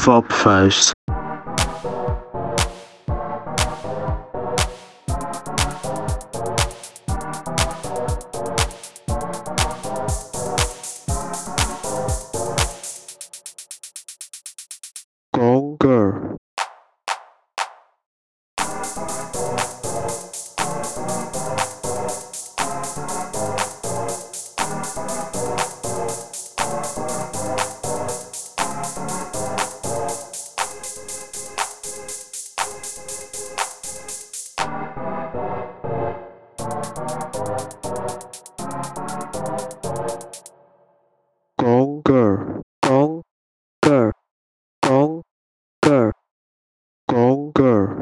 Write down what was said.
Fopfest. Girl. Conquer, conquer, conquer, conquer.